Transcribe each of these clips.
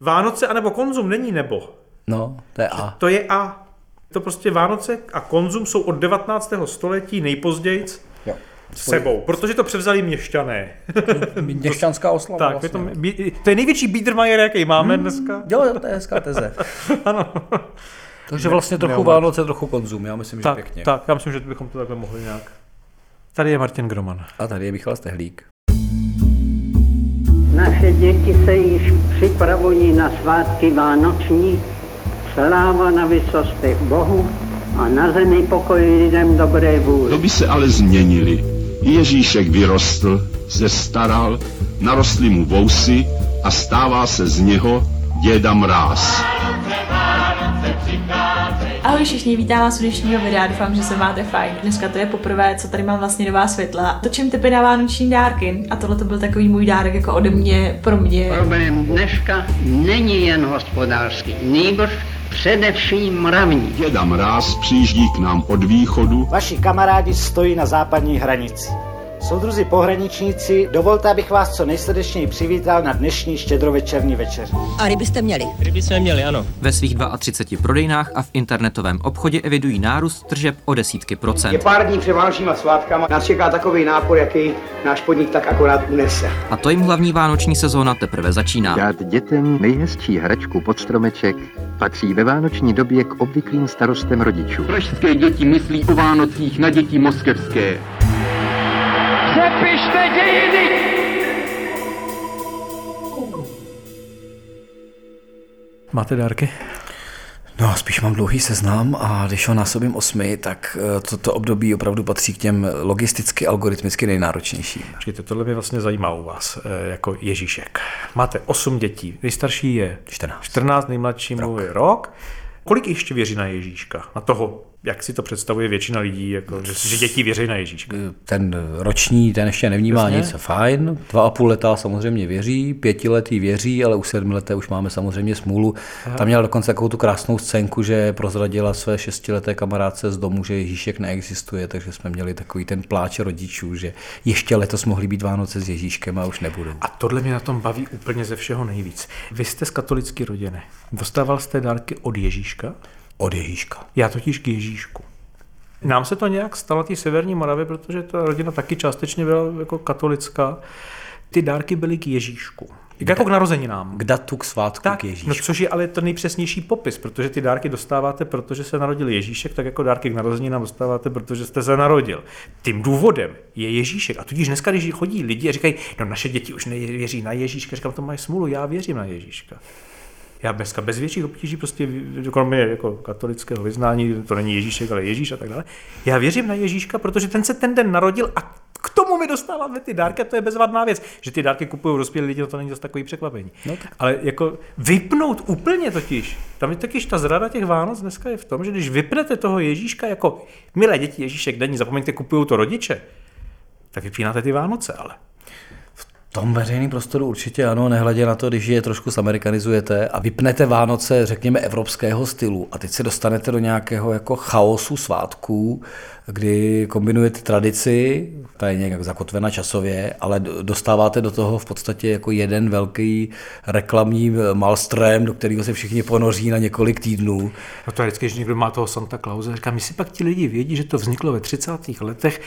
Vánoce anebo konzum není nebo. No, to je A. To je A. To prostě Vánoce a konzum jsou od 19. století nejpozději sebou, protože to převzali měšťané. Měšťanská oslava tak, je to, vlastně. to je největší Biedermeier, jaký máme dneska. Jo, jo, to je hezká teze. Ano. Takže vlastně trochu Neomat. Vánoce, trochu konzum, já myslím, že Tak, pěkně. tak, já myslím, že bychom to takhle mohli nějak. Tady je Martin Groman. A tady je Michal Stehlík. Naše děti se již připravují na svátky vánoční. Sláva na vysostech Bohu a na zemi pokoj lidem dobré vůle. Doby se ale změnily. Ježíšek vyrostl, zestaral, narostly mu vousy a stává se z něho děda mráz. Ahoj všichni, vítám vás u dnešního videa, doufám, že se máte fajn. Dneska to je poprvé, co tady mám vlastně nová světla. Točím typy na vánoční dárky a tohle to byl takový můj dárek jako ode mě, pro mě. Problém dneška není jen hospodářský, nýbrž především mravní. Děda mráz přijíždí k nám od východu, Vaši kamarádi stojí na západní hranici. Soudruzi pohraničníci, dovolte, abych vás co nejsrdečněji přivítal na dnešní štědrovečerní večeři. A ryby jste měli. Ryby jsme měli, ano. Ve svých 32 prodejnách a v internetovém obchodě evidují nárůst tržeb o desítky procent. pár dní před Vánočníma svátkama nás čeká takový nápor, jaký náš podnik tak akorát unese. A to jim hlavní vánoční sezóna teprve začíná. Dát dětem nejhezčí hračku pod stromeček patří ve vánoční době k obvyklým starostem rodičů. Pražské děti myslí o Vánocích na děti moskevské. Přepište dějiny! Máte dárky? No, spíš mám dlouhý seznam a když ho násobím osmi, tak eh, toto období opravdu patří k těm logisticky, algoritmicky nejnáročnějším. Počkejte, tohle mě vlastně zajímá u vás, eh, jako Ježíšek. Máte 8 dětí, nejstarší je 14. 14 nejmladšímu je rok. Kolik ještě věří na Ježíška? Na toho, jak si to představuje většina lidí, jako, že, že děti věří na Ježíška? Ten roční, ten ještě nevnímá Jasně. nic, fajn. Dva a půl letá samozřejmě věří, pětiletý věří, ale u sedmileté už máme samozřejmě smůlu. Tam měla dokonce takovou tu krásnou scénku, že prozradila své šestileté kamarádce z domu, že Ježíšek neexistuje, takže jsme měli takový ten pláč rodičů, že ještě letos mohly být Vánoce s Ježíškem a už nebudou. A tohle mě na tom baví úplně ze všeho nejvíc. Vy jste z katolické rodiny. Dostával jste dárky od Ježíška? Od Ježíška. Já totiž k Ježíšku. Nám se to nějak stalo té severní Moravě, protože ta rodina taky částečně byla jako katolická. Ty dárky byly k Ježíšku. Jako k narozeninám. K datu, k svátku, Tak, k Ježíšku. no což je ale to nejpřesnější popis, protože ty dárky dostáváte, protože se narodil Ježíšek, tak jako dárky k narozeninám dostáváte, protože jste se narodil. Tím důvodem je Ježíšek. A tudíž dneska, když chodí lidi a říkají, no naše děti už nevěří na Ježíška, říkám, to mají smůlu, já věřím na Ježíška. Já dneska bez větších obtíží, prostě kromě jako katolického vyznání, to není Ježíšek, ale Ježíš a tak dále. Já věřím na Ježíška, protože ten se ten den narodil a k tomu mi dostáváme ty dárky a to je bezvadná věc. Že ty dárky kupují dospělí lidi, no to není zase takový překvapení. No tak. Ale jako vypnout úplně totiž, tam je totiž ta zrada těch Vánoc dneska je v tom, že když vypnete toho Ježíška jako milé děti Ježíšek není, zapomeňte, kupují to rodiče, tak vypínáte ty Vánoce, ale. Tom veřejném prostoru určitě ano, nehledě na to, když je trošku zamerikanizujete a vypnete Vánoce, řekněme, evropského stylu a teď se dostanete do nějakého jako chaosu svátků, kdy kombinujete tradici, ta je nějak zakotvena časově, ale do- dostáváte do toho v podstatě jako jeden velký reklamní malstrém, do kterého se všichni ponoří na několik týdnů. No to je vždycky, že někdo má toho Santa Clause, říká, my si pak ti lidi vědí, že to vzniklo ve 30. letech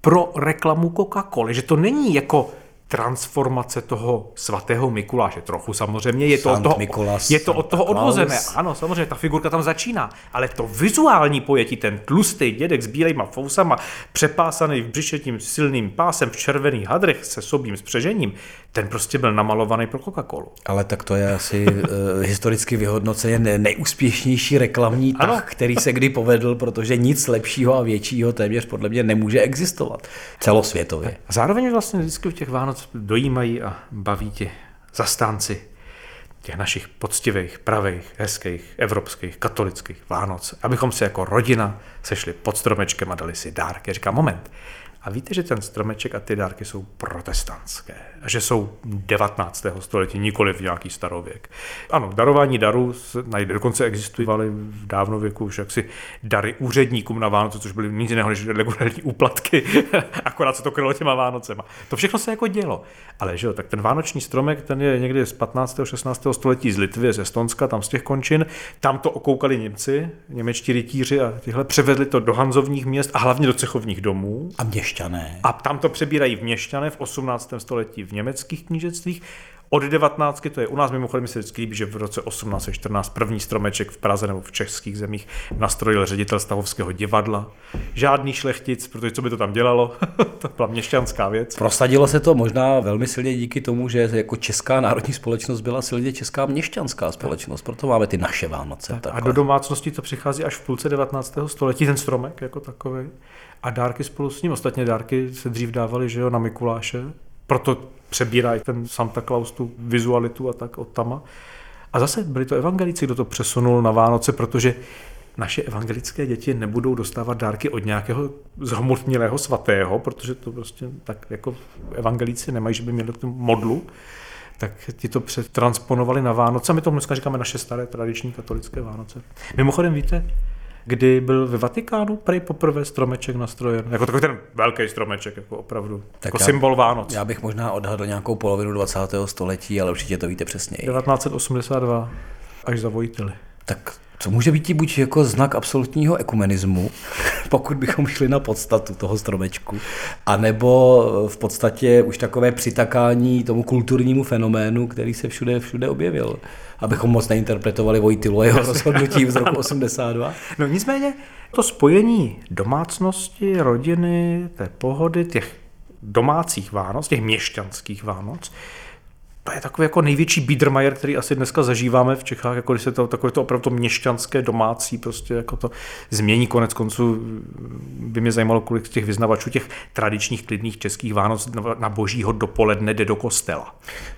pro reklamu Coca-Coly, že to není jako transformace toho svatého Mikuláše. Trochu samozřejmě, je to, od toho, Mikulas, je to od toho odvozené. Ano, samozřejmě, ta figurka tam začíná, ale to vizuální pojetí, ten tlustý dědek s bílejma fousama, přepásaný v břiše tím silným pásem v červených hadrech se sobým spřežením, ten prostě byl namalovaný pro Coca-Colu. Ale tak to je asi uh, historicky vyhodnoceně ne- nejúspěšnější reklamní Ano. tah, který se kdy povedl, protože nic lepšího a většího téměř podle mě nemůže existovat celosvětově. A zároveň vlastně vždycky u těch Vánoc dojímají a baví ti zastánci těch našich poctivých, pravých, hezkých, evropských, katolických Vánoc, abychom se jako rodina sešli pod stromečkem a dali si dárky. Já říkám, moment, A víte, že ten stromeček a ty dárky jsou protestantské. A že jsou 19. století, nikoli v nějaký starověk. Ano, darování darů najde, dokonce existovaly v dávnověku už jaksi dary úředníkům na Vánoce, což byly nic jiného než regulární úplatky, akorát se to krylo těma Vánocema. To všechno se jako dělo. Ale že jo, tak ten vánoční stromek, ten je někdy z 15. 16. století z Litvy, z Estonska, tam z těch končin. Tam to okoukali Němci, němečtí rytíři a tyhle převedli to do hanzovních měst a hlavně do cechovních domů. A měšťané. A tam to přebírají v měšťané v 18. století v německých knížectvích. Od 19. to je u nás mimochodem mi se vždycky líbí, že v roce 1814 první stromeček v Praze nebo v českých zemích nastrojil ředitel Stavovského divadla. Žádný šlechtic, protože co by to tam dělalo? to byla měšťanská věc. Prosadilo se to možná velmi silně díky tomu, že jako česká národní společnost byla silně česká měšťanská společnost, proto máme ty naše Vánoce. Tak, a do domácnosti to přichází až v půlce 19. století, ten stromek jako takový. A dárky spolu s ním. Ostatně dárky se dřív dávaly, že jo, na Mikuláše. Proto přebírají ten Santa Claus tu vizualitu a tak od tama. A zase byli to evangelici, kdo to přesunul na Vánoce, protože naše evangelické děti nebudou dostávat dárky od nějakého zhmotnilého svatého, protože to prostě tak jako evangelíci nemají, že by měli tu modlu, tak ti to přetransponovali na Vánoce. My tomu dneska říkáme naše staré tradiční katolické Vánoce. Mimochodem víte, kdy byl ve Vatikánu prej poprvé stromeček nastrojen. Jako takový ten velký stromeček, jako opravdu. Tak jako já, symbol Vánoc. Já bych možná odhadl nějakou polovinu 20. století, ale určitě to víte přesně. 1982 až za Vojtily. Tak co může být buď jako znak absolutního ekumenismu, pokud bychom šli na podstatu toho stromečku, anebo v podstatě už takové přitakání tomu kulturnímu fenoménu, který se všude, všude objevil. Abychom moc neinterpretovali Vojtilu a jeho rozhodnutí z roku 82. No nicméně to spojení domácnosti, rodiny, té pohody, těch domácích Vánoc, těch měšťanských Vánoc, to je takový jako největší Biedermeier, který asi dneska zažíváme v Čechách, jako když se to takové to opravdu měšťanské domácí prostě jako to změní konec konců. By mě zajímalo, kolik těch vyznavačů těch tradičních klidných českých Vánoc na božího dopoledne jde do kostela.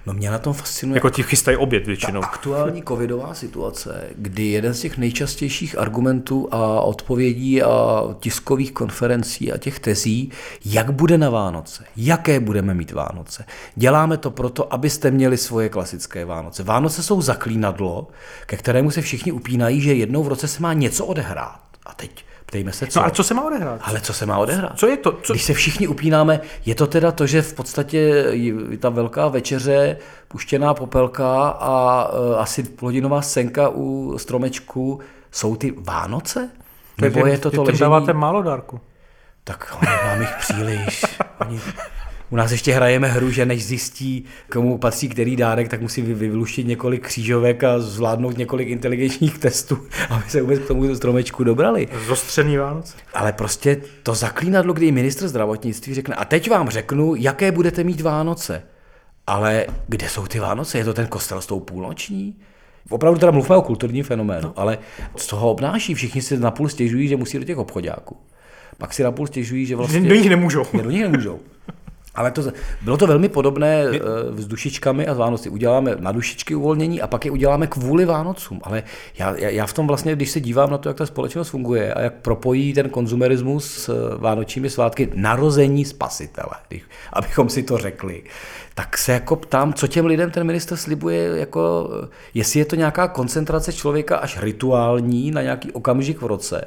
No mě na tom fascinuje. Jako ti chystají oběd většinou. Ta aktuální covidová situace, kdy jeden z těch nejčastějších argumentů a odpovědí a tiskových konferencí a těch tezí, jak bude na Vánoce, jaké budeme mít Vánoce. Děláme to proto, abyste měli svoje klasické Vánoce. Vánoce jsou zaklínadlo, ke kterému se všichni upínají, že jednou v roce se má něco odehrát. A teď Ptejme se, co. No a co se má odehrát? Ale co se má odehrát? Co je to? Co... Když se všichni upínáme, je to teda to, že v podstatě je ta velká večeře, puštěná popelka a uh, asi plodinová scénka u stromečku jsou ty Vánoce? Nebo je to to ležení? dáváte málo dárku. Tak mám jich příliš. Oni u nás ještě hrajeme hru, že než zjistí, komu patří který dárek, tak musí vyluštit několik křížovek a zvládnout několik inteligenčních testů, aby se vůbec k tomu stromečku dobrali. Zostřený Vánoc. Ale prostě to zaklínadlo, kdy ministr zdravotnictví řekne, a teď vám řeknu, jaké budete mít Vánoce. Ale kde jsou ty Vánoce? Je to ten kostel s tou půlnoční? Opravdu teda mluvíme o kulturním fenoménu, no. ale co ho obnáší? Všichni si napůl stěžují, že musí do těch obchodáků. Pak si napůl stěžují, že vlastně... Do nich nemůžou. do nich nemůžou. Ale to, bylo to velmi podobné My... s dušičkami a s Vánoci. Uděláme na dušičky uvolnění a pak je uděláme kvůli Vánocům. Ale já, já v tom vlastně, když se dívám na to, jak ta společnost funguje a jak propojí ten konzumerismus s vánočními svátky, narození spasitele, abychom si to řekli, tak se jako ptám, co těm lidem ten minister slibuje, jako, jestli je to nějaká koncentrace člověka až rituální na nějaký okamžik v roce,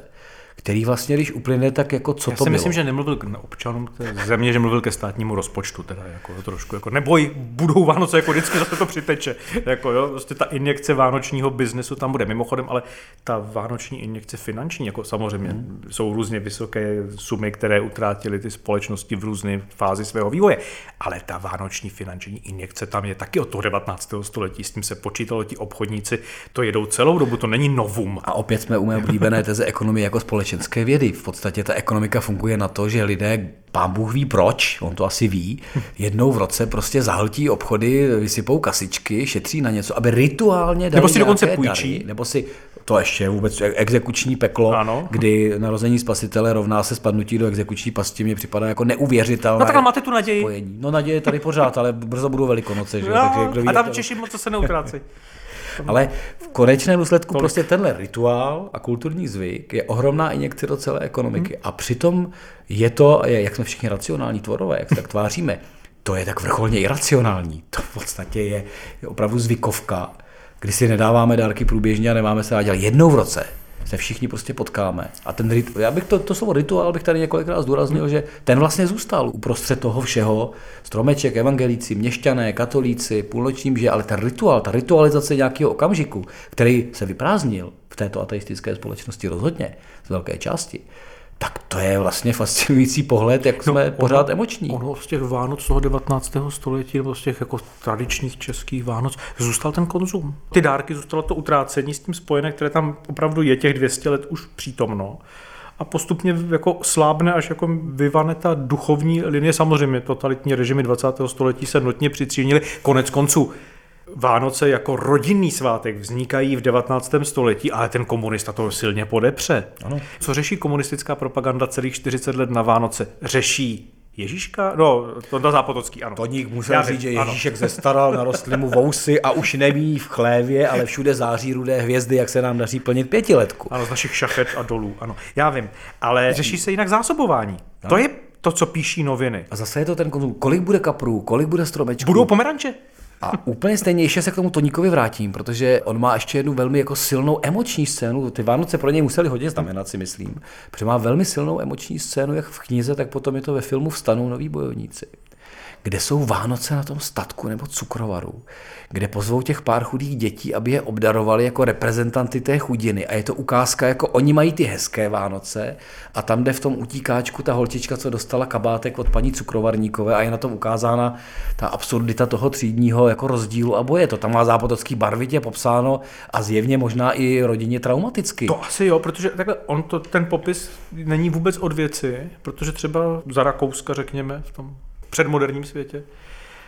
který vlastně, když uplyne, tak jako co Já to si bylo? myslím, že nemluvil k občanům té země, že mluvil ke státnímu rozpočtu, teda jako trošku, jako neboj, budou Vánoce, jako vždycky zase to přiteče, jako jo, prostě ta injekce vánočního biznesu tam bude. Mimochodem, ale ta vánoční injekce finanční, jako samozřejmě hmm. jsou různě vysoké sumy, které utrátily ty společnosti v různé fázi svého vývoje, ale ta vánoční finanční injekce tam je taky od toho 19. století, s tím se počítalo, ti obchodníci to jedou celou dobu, to není novum. A opět jsme u mé oblíbené teze ekonomie jako společnost společenské vědy. V podstatě ta ekonomika funguje na to, že lidé, pán Bůh ví proč, on to asi ví, jednou v roce prostě zahltí obchody, vysypou kasičky, šetří na něco, aby rituálně dali Nebo si dokonce půjčí. Dary, nebo si to ještě vůbec exekuční peklo, ano. kdy narození spasitele rovná se spadnutí do exekuční pasti, mě připadá jako neuvěřitelné. No tak máte tu naději. Spojení. No naděje tady pořád, ale brzo budou velikonoce. Že? No, Takže, a tam Češi moc se neutrácí. Ale v konečném důsledku Tolik. prostě tenhle rituál a kulturní zvyk je ohromná injekce do celé ekonomiky. Hmm. A přitom je to, jak jsme všichni racionální tvorové, jak se tak tváříme, to je tak vrcholně iracionální. To v podstatě je, je opravdu zvykovka, kdy si nedáváme dárky průběžně a nemáme se dělat jednou v roce se všichni prostě potkáme. A ten rituál, já bych to, to slovo rituál bych tady několikrát zdůraznil, že ten vlastně zůstal uprostřed toho všeho. Stromeček, evangelíci, měšťané, katolíci, půlnoční že, ale ten rituál, ta ritualizace nějakého okamžiku, který se vyprázdnil v této ateistické společnosti rozhodně z velké části, tak to je vlastně fascinující pohled, jak no, jsme ono, pořád emoční. Ono z těch Vánoc toho 19. století nebo z těch jako tradičních českých Vánoc zůstal ten konzum. Ty dárky zůstalo to utrácení s tím spojené, které tam opravdu je těch 200 let už přítomno a postupně jako slábne, až jako vyvane ta duchovní linie. Samozřejmě totalitní režimy 20. století se notně přitřínili. Konec konců Vánoce jako rodinný svátek vznikají v 19. století, ale ten komunista to silně podepře. Ano. Co řeší komunistická propaganda celých 40 let na Vánoce? Řeší Ježíška? No, to na Zápotocký, ano. Toník musel Já říct, že Ježíšek ze zestaral, narostly mu vousy a už neví v chlévě, ale všude září rudé hvězdy, jak se nám daří plnit pětiletku. Ano, z našich šachet a dolů, ano. Já vím, ale řeší se jinak zásobování. Ano. To je to, co píší noviny. A zase je to ten konzum. Kolik bude kaprů, kolik bude stromečků? Budou pomeranče? A úplně stejně ještě se k tomu Toníkovi vrátím, protože on má ještě jednu velmi jako silnou emoční scénu. Ty Vánoce pro něj museli hodně znamenat, si myslím. Protože má velmi silnou emoční scénu, jak v knize, tak potom je to ve filmu Vstanou noví bojovníci kde jsou Vánoce na tom statku nebo cukrovaru, kde pozvou těch pár chudých dětí, aby je obdarovali jako reprezentanty té chudiny. A je to ukázka, jako oni mají ty hezké Vánoce a tam jde v tom utíkáčku ta holčička, co dostala kabátek od paní cukrovarníkové a je na tom ukázána ta absurdita toho třídního jako rozdílu a boje. To tam má zápotocký barvitě popsáno a zjevně možná i rodině traumaticky. To asi jo, protože takhle on to, ten popis není vůbec od věci, protože třeba za Rakouska, řekněme, v tom předmoderním světě,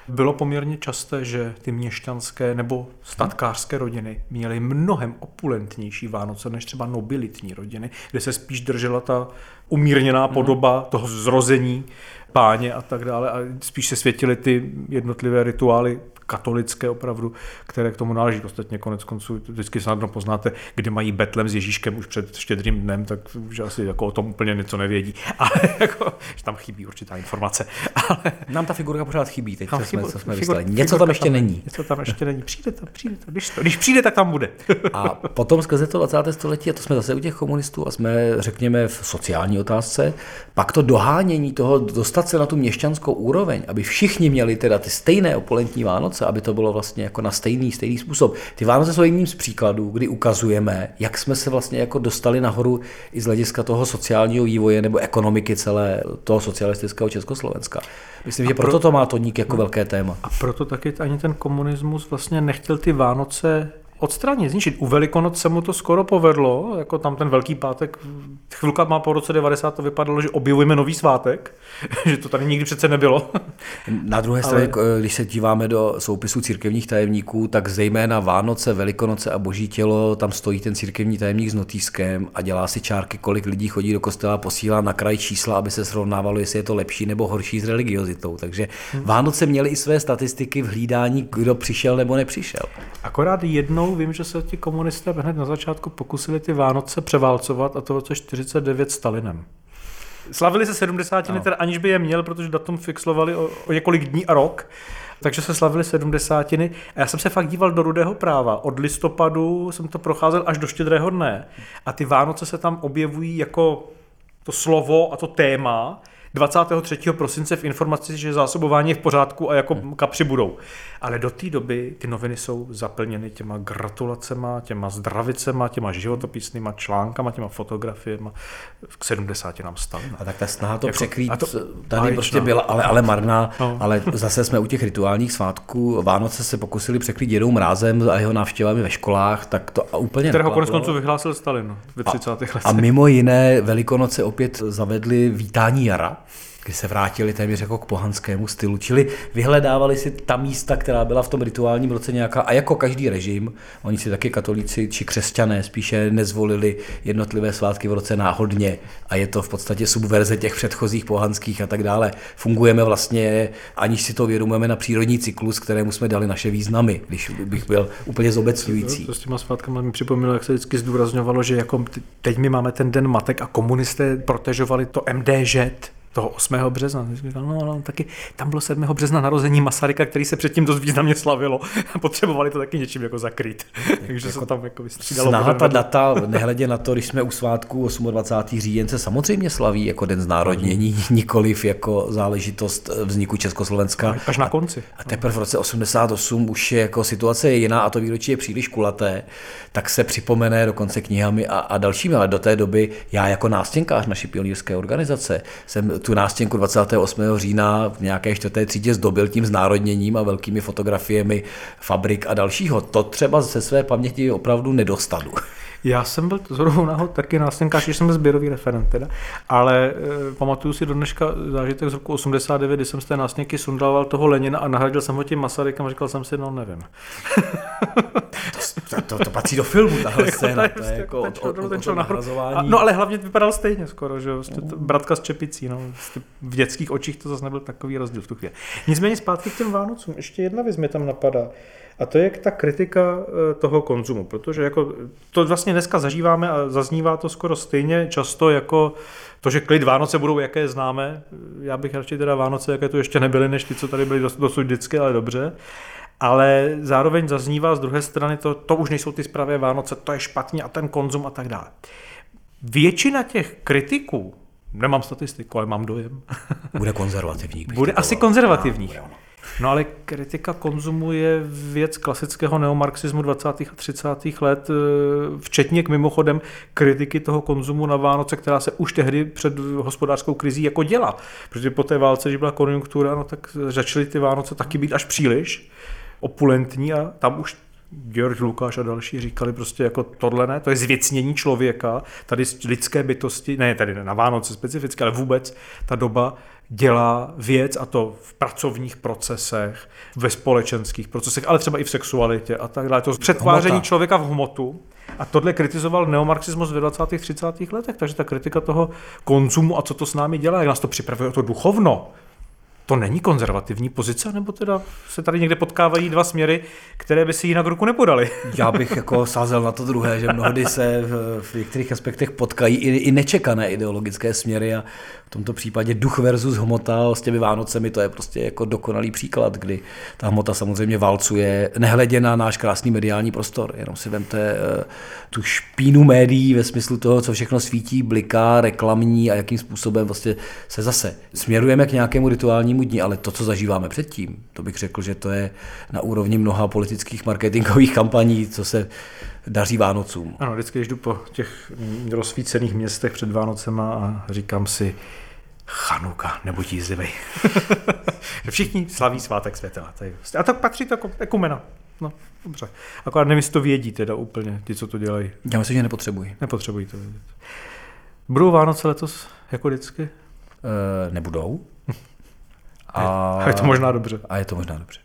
bylo poměrně časté, že ty měšťanské nebo statkářské rodiny měly mnohem opulentnější Vánoce než třeba nobilitní rodiny, kde se spíš držela ta umírněná mhm. podoba toho zrození páně a tak dále a spíš se světily ty jednotlivé rituály katolické opravdu, které k tomu náleží. Ostatně konec konců vždycky snadno poznáte, kde mají Betlem s Ježíškem už před štědrým dnem, tak že asi jako o tom úplně něco nevědí. Ale jako, že tam chybí určitá informace. Ale... Nám ta figurka pořád chybí, teď jsme, co jsme figur, Něco tam ještě tam, není. Něco tam ještě není. Přijde to, přijde to. Když, to, když přijde, tak tam bude. a potom skrze to 20. století, a to jsme zase u těch komunistů a jsme, řekněme, v sociální otázce, pak to dohánění toho, dostat se na tu měšťanskou úroveň, aby všichni měli teda ty stejné opulentní Vánoce, Vánoce, aby to bylo vlastně jako na stejný, stejný způsob. Ty Vánoce jsou jedním z příkladů, kdy ukazujeme, jak jsme se vlastně jako dostali nahoru i z hlediska toho sociálního vývoje nebo ekonomiky celé toho socialistického Československa. Myslím, a že proto pro... to má Toník jako no, velké téma. A proto taky ani ten komunismus vlastně nechtěl ty Vánoce odstranit, zničit. U Velikonoc se mu to skoro povedlo, jako tam ten Velký pátek, chvilka má po roce 90 to vypadalo, že objevujeme nový svátek, že to tady nikdy přece nebylo. Na druhé straně, Ale... když se díváme do soupisu církevních tajemníků, tak zejména Vánoce, Velikonoce a Boží tělo, tam stojí ten církevní tajemník s notýskem a dělá si čárky, kolik lidí chodí do kostela, posílá na kraj čísla, aby se srovnávalo, jestli je to lepší nebo horší s religiozitou. Takže hmm. Vánoce měly i své statistiky v hlídání, kdo přišel nebo nepřišel. Akorát jednou jednou vím, že se ti komunisté hned na začátku pokusili ty Vánoce převálcovat a to v roce 49 Stalinem. Slavili se 70. No. teda aniž by je měl, protože datum fixlovali o, o několik dní a rok. Takže se slavili sedmdesátiny a já jsem se fakt díval do rudého práva. Od listopadu jsem to procházel až do štědrého dne. A ty Vánoce se tam objevují jako to slovo a to téma 23. prosince v informaci, že zásobování je v pořádku a jako hmm. kapři budou. Ale do té doby ty noviny jsou zaplněny těma gratulacema, těma zdravicema, těma životopisnýma článkama, těma fotografiemi. K 70 nám stali. A tak ta snaha to jako, překrýt to, tady báječná. prostě byla, ale, ale marná. No. Ale zase jsme u těch rituálních svátků. Vánoce se pokusili překrýt jednou mrázem a jeho návštěvami ve školách, tak to a úplně Kterého konec konců vyhlásil Stalin ve 30. letech. A mimo jiné Velikonoce opět zavedli vítání jara, kdy se vrátili téměř jako k pohanskému stylu, čili vyhledávali si ta místa, která byla v tom rituálním roce nějaká, a jako každý režim, oni si taky katolíci či křesťané spíše nezvolili jednotlivé svátky v roce náhodně a je to v podstatě subverze těch předchozích pohanských a tak dále. Fungujeme vlastně, aniž si to uvědomujeme na přírodní cyklus, kterému jsme dali naše významy, když bych byl úplně zobecňující. To s těma svátkama mi připomnělo, jak se vždycky zdůrazňovalo, že jako teď my máme ten den matek a komunisté protežovali to MDŽ, toho 8. března. Říkal, no, no, taky tam bylo 7. března narození Masaryka, který se předtím dost významně slavilo. Potřebovali to taky něčím jako zakryt. Takže jako se tam jako vystřídalo. Snaha ta data, nehledě na to, když jsme u svátku 28. říjen se samozřejmě slaví jako den znárodnění, nikoliv jako záležitost vzniku Československa. Až na konci. A teprve v roce 88 už je jako situace je jiná a to výročí je příliš kulaté, tak se připomene dokonce knihami a, a dalšími, ale do té doby já jako nástěnkář naší pionýrské organizace jsem tu nástěnku 28. října v nějaké čtvrté třídě zdobil tím znárodněním a velkými fotografiemi fabrik a dalšího. To třeba ze své paměti opravdu nedostanu. Já jsem byl zrovna náhod taky nástěnkář, když jsem byl sběrový referent teda, ale e, pamatuju si do dneška zážitek z roku 89, kdy jsem z té nástěnky sundával toho Lenina a nahradil jsem ho tím Masarykem a říkal jsem si, no nevím. to, to, to, patří do filmu, tahle scéna, to je jako od, od, od, od a, No ale hlavně vypadal stejně skoro, že jo, no. bratka s čepicí, no. V dětských očích to zase nebyl takový rozdíl v tu chvíli. Nicméně zpátky k těm Vánocům, ještě jedna věc mi tam napadá. A to je ta kritika eh, toho konzumu, protože jako to vlastně dneska zažíváme a zaznívá to skoro stejně často jako to, že klid Vánoce budou, jaké známe. Já bych radši teda Vánoce, jaké tu ještě nebyly, než ty, co tady byly dosud vždycky, ale dobře. Ale zároveň zaznívá z druhé strany, to, to už nejsou ty zprávy Vánoce, to je špatně a ten konzum a tak dále. Většina těch kritiků, nemám statistiku, ale mám dojem. Bude konzervativní. Bude asi konzervativní. No ale kritika konzumu je věc klasického neomarxismu 20. a 30. let, eh, včetně k mimochodem kritiky toho konzumu na Vánoce, která se už tehdy před hospodářskou krizí jako děla. Protože po té válce, když byla konjunktura, no tak začaly ty Vánoce taky být až příliš opulentní a tam už George Lukáš a další říkali prostě jako tohle ne, to je zvěcnění člověka, tady lidské bytosti, ne tady na Vánoce specificky, ale vůbec ta doba dělá věc a to v pracovních procesech, ve společenských procesech, ale třeba i v sexualitě a tak dále. To přetváření Hmota. člověka v hmotu. A tohle kritizoval neomarxismus ve 20. 30. letech, takže ta kritika toho konzumu a co to s námi dělá, jak nás to připravuje o to duchovno, to není konzervativní pozice, nebo teda se tady někde potkávají dva směry, které by si jinak ruku nepodali? Já bych jako sázel na to druhé, že mnohdy se v, v některých aspektech potkají i, i nečekané ideologické směry a v tomto případě duch versus hmota s těmi Vánocemi, to je prostě jako dokonalý příklad, kdy ta hmota samozřejmě válcuje, nehledě na náš krásný mediální prostor, jenom si vemte uh, tu špínu médií ve smyslu toho, co všechno svítí, bliká, reklamní a jakým způsobem vlastně se zase směrujeme k nějakému rituálnímu dní, ale to, co zažíváme předtím, to bych řekl, že to je na úrovni mnoha politických marketingových kampaní, co se daří Vánocům. Ano, vždycky, když jdu po těch rozsvícených městech před Vánocema a říkám si, Chanuka, nebuď jízlivý. Všichni slaví svátek světla. A tak patří to jako ekumena. No, dobře. Akorát nevím, jestli to vědí teda úplně, ti, co to dělají. Já myslím, že nepotřebují. Nepotřebují to vědět. Budou Vánoce letos jako vždycky? E, nebudou. A, a je to možná dobře. A je to možná dobře.